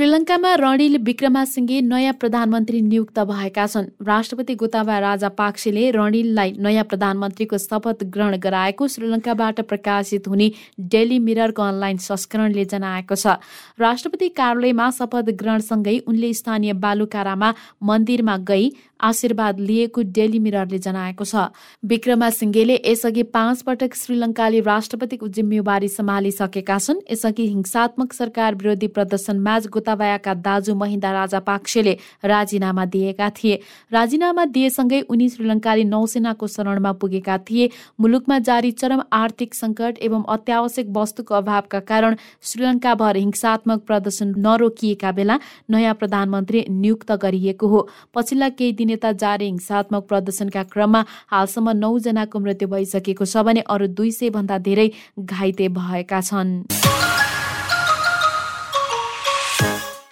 श्रीलङ्कामा रणिल विक्रमासिंघे नयाँ प्रधानमन्त्री नियुक्त भएका छन्। राष्ट्रपति गोताबा राजा पाक्सेले रणिललाई नयाँ प्रधानमन्त्रीको शपथ ग्रहण गराएको श्रीलङ्काबाट प्रकाशित हुने डेली मिररको अनलाइन संस्करणले जनाएको छ। राष्ट्रपति कार्यालयमा शपथ ग्रहणसँगै उनले स्थानीय बालुकारामा मन्दिरमा गई आशीर्वाद लिएको डेली मिररले जनाएको छ। विक्रमासिंघेले यसअघि पाँच पटक श्रीलङ्काले राष्ट्रपतिको जिम्मेवारी सम्हालिसकेका छन्। यसअघि हिंसात्मक सरकार विरोधी प्रदर्शनमा गोताबायाका दाजु महिन्दा राजा पाक्सेले राजीनामा दिएका थिए। राजीनामा दिएसँगै उनी श्रीलङ्काली नौसेनाको शरणमा पुगेका थिए। मुलुकमा जारी चरम आर्थिक सङ्कट एवं अत्यावश्यक वस्तुको अभावका कारण श्रीलङ्काभर हिंसात्मक प्रदर्शन नरोकिएका बेला नयाँ प्रधानमन्त्री नियुक्त गरिएको हो। पछिल्ला केही दिन यता जारी हिंसात्मक प्रदर्शनका क्रममा हालसम्म नौजनाको मृत्यु भइसकेको छ भने अरू दुई सय भन्दा धेरै घाइते भएका छन्।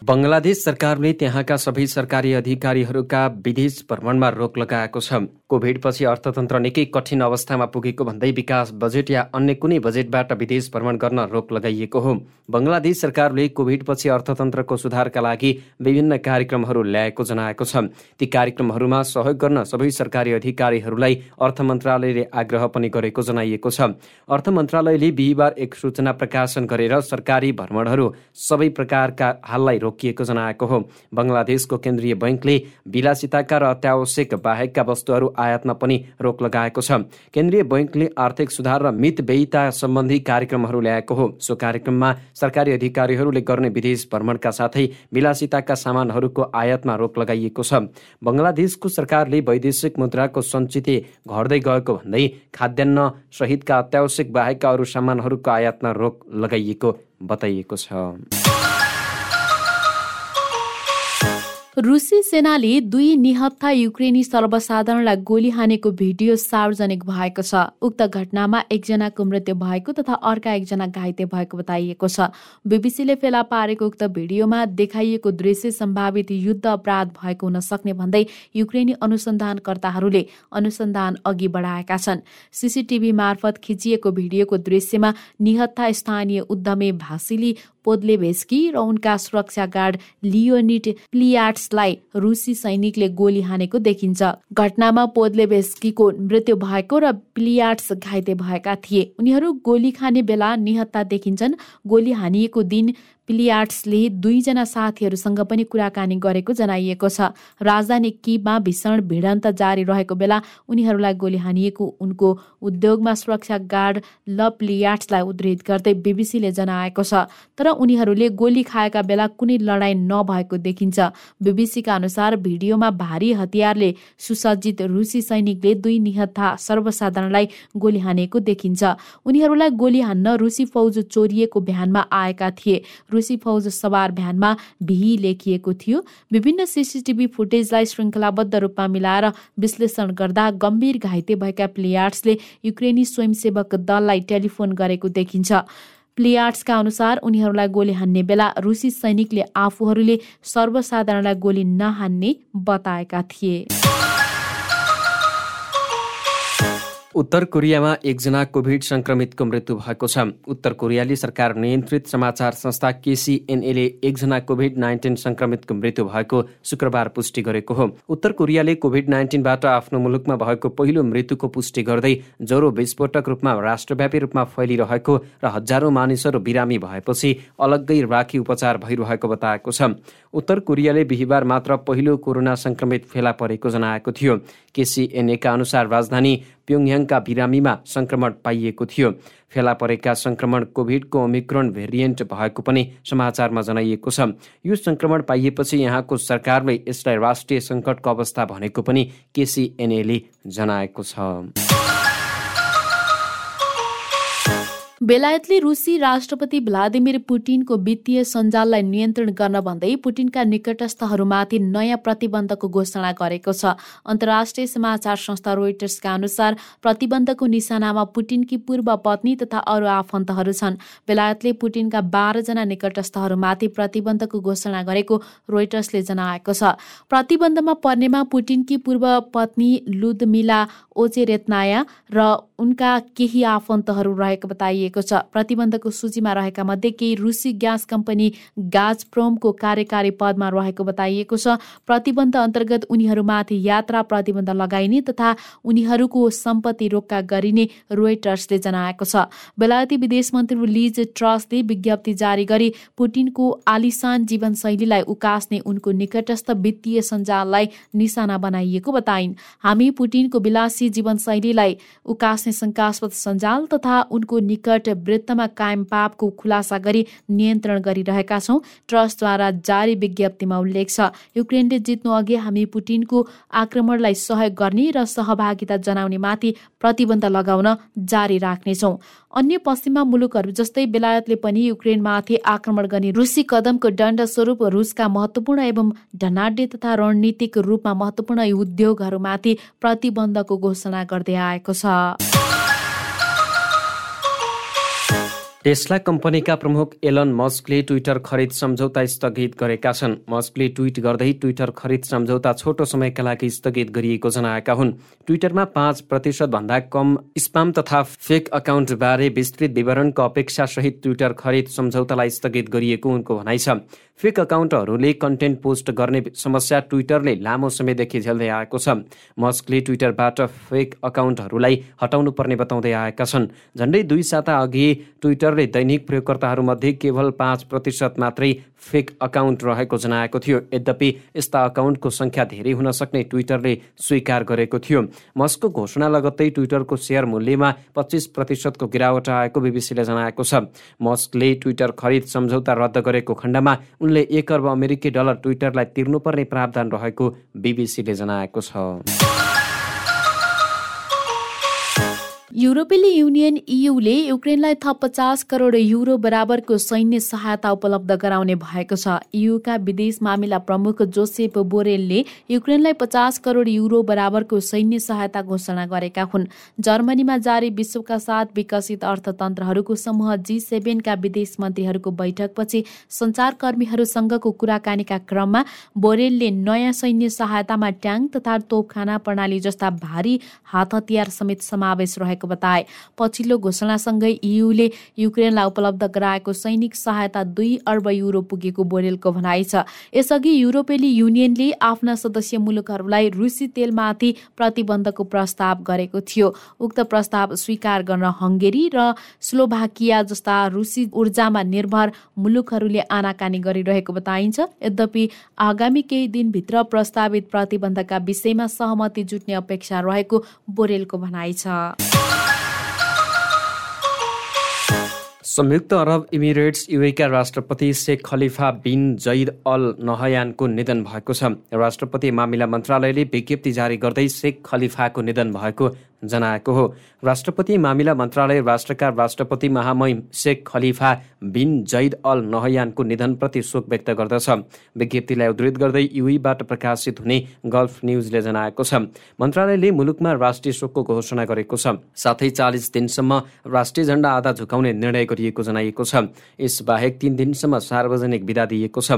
बङ्गलादेश सरकारले त्यहाँका सबै सरकारी अधिकारीहरूका विदेश भ्रमणमा रोक लगाएको छ। कोभिडपछि अर्थतन्त्र निकै कठिन अवस्थामा पुगेको भन्दै विकास बजेट या अन्य कुनै बजेटबाट विदेश भ्रमण गर्न रोक लगाइएको हो। बङ्गलादेश सरकारले कोभिडपछि अर्थतन्त्रको सुधारका लागि विभिन्न कार्यक्रमहरू ल्याएको जनाएको छ। ती कार्यक्रमहरूमा सहयोग गर्न सबै सरकारी अधिकारीहरूलाई अर्थ मन्त्रालयले आग्रह पनि गरेको जनाइएको छ। अर्थ मन्त्रालयले बिहिबार एक सूचना प्रकाशन गरेर सरकारी भ्रमणहरू सबै प्रकारका हाललाई रोकिएको जनाएको हो बङ्गलादेशको केन्द्रीय बैङ्कले विलासिताका र अत्यावश्यक बाहेकका वस्तुहरू आयातमा पनि रोक लगाएको छ केन्द्रीय बैङ्कले आर्थिक सुधार र मित व्ययिता सम्बन्धी कार्यक्रमहरू ल्याएको हो सो कार्यक्रममा सरकारी अधिकारीहरूले गर्ने विदेश भ्रमणका साथै विलासिताका सामानहरूको आयातमा रोक लगाइएको छ बङ्गलादेशको सरकारले वैदेशिक मुद्राको सञ्चित घट्दै गएको भन्दै खाद्यान्न सहितका अत्यावश्यक बाहेकका अरू सामानहरूको आयातमा रोक लगाइएको बताइएको छ रुसी सेनाले दुई निहत्था युक्रेनी सर्वसाधारणलाई गोली हानेको भिडियो सार्वजनिक भएको छ। उक्त घटनामा एकजनाको मृत्यु भएको तथा अर्का एकजना घाइते भएको बताइएको छ। बिबिसीले फेला पारेको उक्त भिडियोमा देखाइएको दृश्य सम्भावित युद्ध अपराध भएको हुन सक्ने भन्दै युक्रेनी अनुसन्धानकर्ताहरूले अनुसन्धान अघि बढाएका छन्। सिसिटिभी मार्फत खिचिएको भिडियोको दृश्यमा निहत्था स्थानीय उद्यमी भासिली पोदलेभेस्की र उनका सुरक्षा गार्ड लियोनिट प्लियाट्सलाई रुसी सैनिकले गोली हानेको देखिन्छ। घटनामा पोदलेभेस्कीको मृत्यु भएको र प्लियाट्स घाइते भएका थिए। उनीहरू गोली खाने बेला निहत्ता देखिन्छन्। गोली हानिएको दिन पिलियार्ट्सले दुईजना साथीहरूसँग पनि कुराकानी गरेको जनाइएको छ। राजधानी किबमा भीषण भिडन्त जारी रहेको बेला उनीहरूलाई गोली हानिएको उनको उद्योगमा सुरक्षा गार्ड ल प्लियाट्सलाई उद्धित गर्दै बिबिसीले जनाएको छ। तर उनीहरूले गोली खाएका बेला कुनै लडाईँ नभएको देखिन्छ। बिबिसीका अनुसार भिडियोमा भारी हतियारले सुसज्जित रुसी सैनिकले दुई निहत्था सर्वसाधारणलाई गोली हानेको देखिन्छ। उनीहरूलाई गोली हान्न रुसी फौज चोरिएको भ्यानमा आएका थिए। रुसी फौज सवार भ्यानमा भिही लेखिएको थियो। विभिन्न सिसिटिभी फुटेजलाई श्रृङ्खलाबद्ध रूपमा मिलाएर विश्लेषण गर्दा गम्भीर घाइते भएका प्लेयर्सले युक्रेनी स्वयंसेवक दललाई टेलिफोन गरेको देखिन्छ। प्लेयार्ट्सका अनुसार उनीहरूलाई गोली हान्ने बेला रुसी सैनिकले आफूहरूले सर्वसाधारणलाई गोली नहान्ने बताएका थिए। उत्तर कोरियामा एकजना कोभिड संक्रमितको मृत्यु भएको छ। उत्तर कोरियाली सरकार नियन्त्रित समाचार संस्था केसिएनएले एकजना कोभिड नाइन्टिन संक्रमितको मृत्यु भएको शुक्रबार पुष्टि गरेको हो। उत्तर कोरियाले कोभिड नाइन्टिनबाट आफ्नो मुलुकमा भएको पहिलो मृत्युको पुष्टि गर्दै ज्वरो विस्फोटक रूपमा राष्ट्रव्यापी रूपमा फैलिरहेको र हजारौं मानिसहरू बिरामी भएपछि अलग्गै राखी उपचार भइरहेको बताएको छ। उत्तर कोरियाले बिहिबार मात्र पहिलो कोरोना संक्रमित फेला परेको जनाएको थियो। केसिएनएका अनुसार राजधानी प्योङयाङका बिरामीमा सङ्क्रमण पाइएको थियो। फेला परेका सङ्क्रमण कोभिडको ओमिक्रोन भेरिएन्ट भएको पनि समाचारमा जनाइएको छ। यो सङ्क्रमण पाइएपछि यहाँको सरकारले यसलाई राष्ट्रिय सङ्कटको अवस्था भनेको पनि केसिएनएले जनाएको छ। बेलायतले रुसी राष्ट्रपति भ्लादिमिर पुटिनको वित्तीय सञ्जाललाई नियन्त्रण गर्न भन्दै पुटिनका निकटस्थहरूमाथि नयाँ प्रतिबन्धको घोषणा गरेको छ। अन्तर्राष्ट्रिय समाचार संस्था रोइटर्सका अनुसार प्रतिबन्धको निशानामा पुटिनकी पूर्व पत्नी तथा अरू आफन्तहरू छन्। बेलायतले पुटिनका बाह्रजना निकटस्थहरूमाथि प्रतिबन्धको घोषणा गरेको रोइटर्सले जनाएको छ। प्रतिबन्धमा पर्नेमा पुटिनकी पूर्व पत्नी लुदमिला ओचेरेत्नाया र उनका केही आफन्तहरू रहेको बताइएको बताइएको छ। प्रतिबन्धको सूचीमा रहेका मध्ये केही रुसी ग्यास कम्पनी गाज प्रोमको कार्यकारी पदमा रहेको बताइएको छ। प्रतिबन्ध अन्तर्गत उनीहरूमाथि यात्रा प्रतिबन्ध लगाइने तथा उनीहरूको सम्पत्ति रोक्का गरिने रोइटर्सले जनाएको छ। बेलायती विदेश मन्त्री लिज ट्रस्टले विज्ञप्ति जारी गरी पुटिनको आलिसान जीवनशैलीलाई उकास्ने उनको निकटस्थ वित्तीय सञ्जाललाई निशाना बनाइएको बताइन्। हामी पुटिनको विलासी जीवनशैलीलाई उकास्ने शङ्कास्पद सञ्जाल तथा उनको निकट वृत्तमा कायम पापको खुलासा गरी नियन्त्रण गरिरहेका छौँ। ट्रस्टद्वारा जारी विज्ञप्तिमा उल्लेख छ युक्रेनले जित्नु अघि हामी पुटिनको आक्रमणलाई सहयोग गर्ने र सहभागिता जनाउने माथि प्रतिबन्ध लगाउन जारी राख्नेछौँ अन्य पश्चिमा मुलुकहरू जस्तै बेलायतले पनि युक्रेनमाथि आक्रमण गर्ने रुसी कदमको दण्ड स्वरूप रुसका महत्वपूर्ण एवं धनाढ्य तथा रणनीतिक रूपमा महत्वपूर्ण उद्योगहरूमाथि प्रतिबन्धको घोषणा गर्दै आएको छ। टेस्ला कम्पनीका प्रमुख एलन मस्कले ट्विटर खरिद सम्झौता स्थगित गरेका छन्। मस्कले ट्विट गर्दै ट्विटर खरिद सम्झौता छोटो समयका लागि स्थगित गरिएको जनाएका हुन्। ट्विटरमा पाँच प्रतिशतभन्दा कम स्पाम तथा फेक अकाउन्टबारे विस्तृत विवरणको अपेक्षासहित ट्विटर खरिद सम्झौतालाई स्थगित गरिएको उनको भनाइ छ। फेक अकाउन्टहरूले कन्टेन्ट पोस्ट गर्ने समस्या ट्विटरले लामो समयदेखि झेल्दै आएको छ। मस्कले ट्विटरबाट फेक अकाउन्टहरूलाई हटाउनु पर्ने बताउँदै आएका छन्। झन्डै दुई साता अघि ट्विटरले दैनिक प्रयोगकर्ताहरूमध्ये केवल पाँच प्रतिशत मात्रै फेक अकाउन्ट रहेको जनाएको थियो। यद्यपि यस्ता अकाउन्टको सङ्ख्या धेरै हुन सक्ने ट्विटरले स्वीकार गरेको थियो। मस्कको घोषणा लगत्तै ट्विटरको सेयर मूल्यमा पच्चिस प्रतिशतको गिरावट आएको बिबिसीले जनाएको छ। मस्कले ट्विटर खरिद सम्झौता रद्द गरेको खण्डमा उनले एक अर्ब अमेरिकी डलर ट्विटरलाई तिर्नुपर्ने प्रावधान रहेको बिबिसीले जनाएको छ। युरोपेली युनियन इयुले युक्रेनलाई थप पचास करोड युरो बराबरको सैन्य सहायता उपलब्ध गराउने भएको छ। इयुका विदेश मामिला प्रमुख जोसेफ बोरेलले युक्रेनलाई पचास करोड युरो बराबरको सैन्य सहायता घोषणा गरेका हुन्। जर्मनीमा जारी विश्वका साथ विकसित अर्थतन्त्रहरूको समूह जी सेभेनका विदेश मन्त्रीहरूको बैठकपछि सञ्चारकर्मीहरूसँगको कुराकानीका क्रममा बोरेलले नयाँ सैन्य सहायतामा ट्याङ्क तथा तोपखाना प्रणाली जस्ता भारी हात हतियार समेत समावेश रहेको बताए। पछिल्लो घोषणासँगै इयुले युक्रेनलाई उपलब्ध गराएको सैनिक सहायता दुई अर्ब युरो पुगेको बोरेलको भनाइ छ। यसअघि युरोपेली युनियनले आफ्ना सदस्य मुलुकहरूलाई रुसी तेलमाथि प्रतिबन्धको प्रस्ताव गरेको थियो। उक्त प्रस्ताव स्वीकार गर्न हङ्गेरी र स्लोभाकिया जस्ता रुसी ऊर्जामा निर्भर मुलुकहरूले आनाकानी गरिरहेको बताइन्छ। यद्यपि आगामी केही दिनभित्र प्रस्तावित प्रतिबन्धका विषयमा सहमति जुट्ने अपेक्षा रहेको बोरेलको भनाइ छ। संयुक्त अरब इमिरेट्स युएका राष्ट्रपति Sheikh Khalifa bin Zayed Al नहयानको निधन भएको छ। राष्ट्रपति मामिला मन्त्रालयले विज्ञप्ति जारी गर्दै शेख खलिफाको निधन भएको जनाएको हो। राष्ट्रपति मामिला मन्त्रालय राष्ट्रका राष्ट्रपति महामहिम Sheikh Khalifa bin Zayed Al नहयानको निधनप्रति शोक व्यक्त गर्दछ। विज्ञप्तिलाई उद्धृत गर्दै युईबाट प्रकाशित हुने गल्फ न्युजले जनाएको छ। मन्त्रालयले मुलुकमा राष्ट्रिय शोकको घोषणा गरेको छ। साथै चालिस दिनसम्म राष्ट्रिय झण्डा आधा झुकाउने निर्णय गरिएको जनाइएको छ। यसबाहेक तीन दिनसम्म सार्वजनिक विदा दिइएको छ।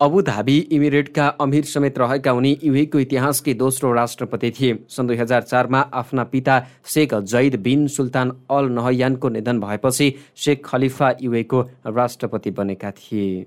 अबुधाबी इमिरेटका अमिर समेत रहेका उनी युएको इतिहासकै दोस्रो राष्ट्रपति थिए। सन् दुई हजार चारमा आफ्ना Sheikh Zayed bin Sultan Al नहयानको निधन भएपछि शेख खलिफा युएको राष्ट्रपति बनेका थिए।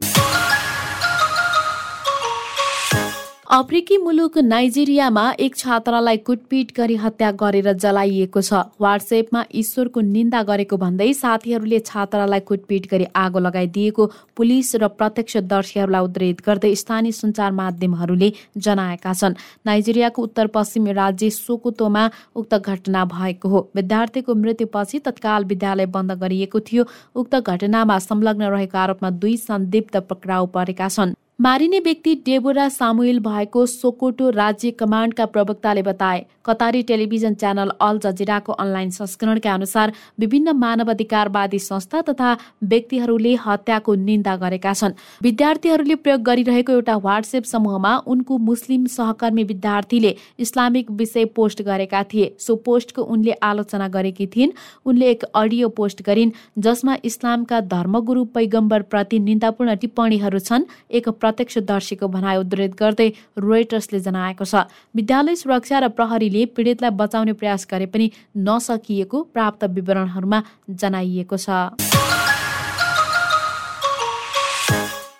अफ्रिकी मुलुक नाइजेरियामा एक छात्रालाई कुटपिट गरी हत्या गरेर जलाइएको छ। वाट्सएपमा ईश्वरको निन्दा गरेको भन्दै साथीहरूले छात्रालाई कुटपिट गरी आगो लगाइदिएको पुलिस र प्रत्यक्षदर्शीहरूलाई उद्धित गर्दै स्थानीय सञ्चार माध्यमहरूले जनाएका छन्। नाइजेरियाको उत्तर पश्चिमी राज्य सोकोतोमा उक्त घटना भएको हो। विद्यार्थीको मृत्युपछि तत्काल विद्यालय बन्द गरिएको थियो। उक्त घटनामा संलग्न रहेको आरोपमा दुई सन्दिग्ध पक्राउ परेका छन्। मारिने व्यक्ति डेबोरा सामुएल भएको सोकोटो राज्य कमान्डका प्रवक्ताले बताए। कतारी टेलिभिजन च्यानल अल जजिराको अनलाइन संस्करणका अनुसार विभिन्न मानवाधिकारवादी संस्था तथा व्यक्तिहरूले हत्याको निन्दा गरेका छन्। विद्यार्थीहरूले प्रयोग गरिरहेको एउटा वाट्सएप समूहमा उनको मुस्लिम सहकर्मी विद्यार्थीले इस्लामिक विषय पोस्ट गरेका थिए। सो पोस्टको उनले आलोचना गरेकी थिइन्। उनले एक अडियो पोस्ट गरिन् जसमा इस्लामका धर्मगुरु पैगम्बर प्रति निन्दापूर्ण टिप्पणीहरू छन्। एक प्रत्यक्षदर्शीको भनाइ उद्धृत गर्दै रोइटर्सले जनाएको छ। विद्यालय सुरक्षा र प्रहरीले पीडितलाई बचाउने प्रयास गरे पनि नसकिएको प्राप्त विवरणहरूमा जनाइएको छ।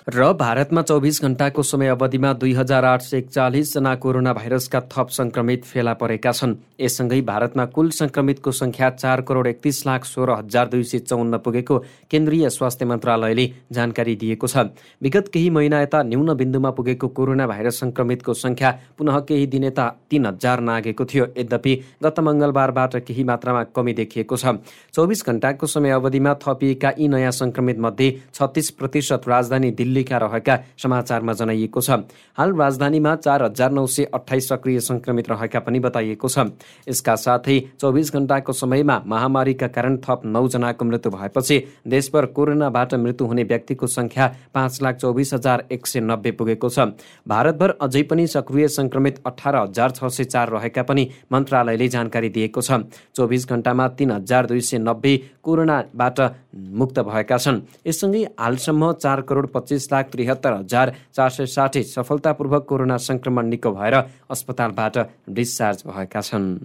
र भारतमा चौबिस घण्टाको समय अवधिमा दुई हजार आठ सय एकचालिसजना कोरोना भाइरसका थप संक्रमित फेला परेका छन्। यससँगै भारतमा कुल संक्रमितको संख्या चार करोड एकतिस लाख सोह्र हजार दुई सय चौन्न पुगेको केन्द्रीय स्वास्थ्य मन्त्रालयले जानकारी दिएको छ। विगत केही महिना यता न्यून बिन्दुमा पुगेको कोरोना भाइरस संक्रमितको संख्या पुनः केही दिन यता तीन हजार नागेको थियो। यद्यपि गत मङ्गलबारबाट केही मात्रामा कमी देखिएको छ। चौबिस घण्टाको समय अवधिमा थपिएका यी नयाँ संक्रमित मध्ये छत्तिस प्रतिशत राजधानी दिल्ली दिल्लीका रहेका समाचारमा जनाइएको छ। हाल राजधानीमा चार हजार नौ सय अठाइस सक्रिय संक्रमित रहेका पनि बताइएको छ। यसका साथै चौबिस घण्टाको समयमा महामारीका कारण थप नौजनाको मृत्यु भएपछि देशभर कोरोनाबाट मृत्यु हुने व्यक्तिको संख्या पाँच लाख चौबिस हजार एक सय नब्बे पुगेको छ। भारतभर अझै पनि सक्रिय संक्रमित अठार हजार छ सय चार रहेका पनि मन्त्रालयले जानकारी दिएको छ। चौबिस घण्टामा तिन हजार दुई सय नब्बे कोरोनाबाट मुक्त भएका छन्। यससँगै हालसम्म चार करोड पच्चिस लाख त्रिहत्तर हजार चार सय साठी सफलतापूर्वक कोरोना संक्रमण निको भएर अस्पतालबाट डिस्चार्ज भएका छन्।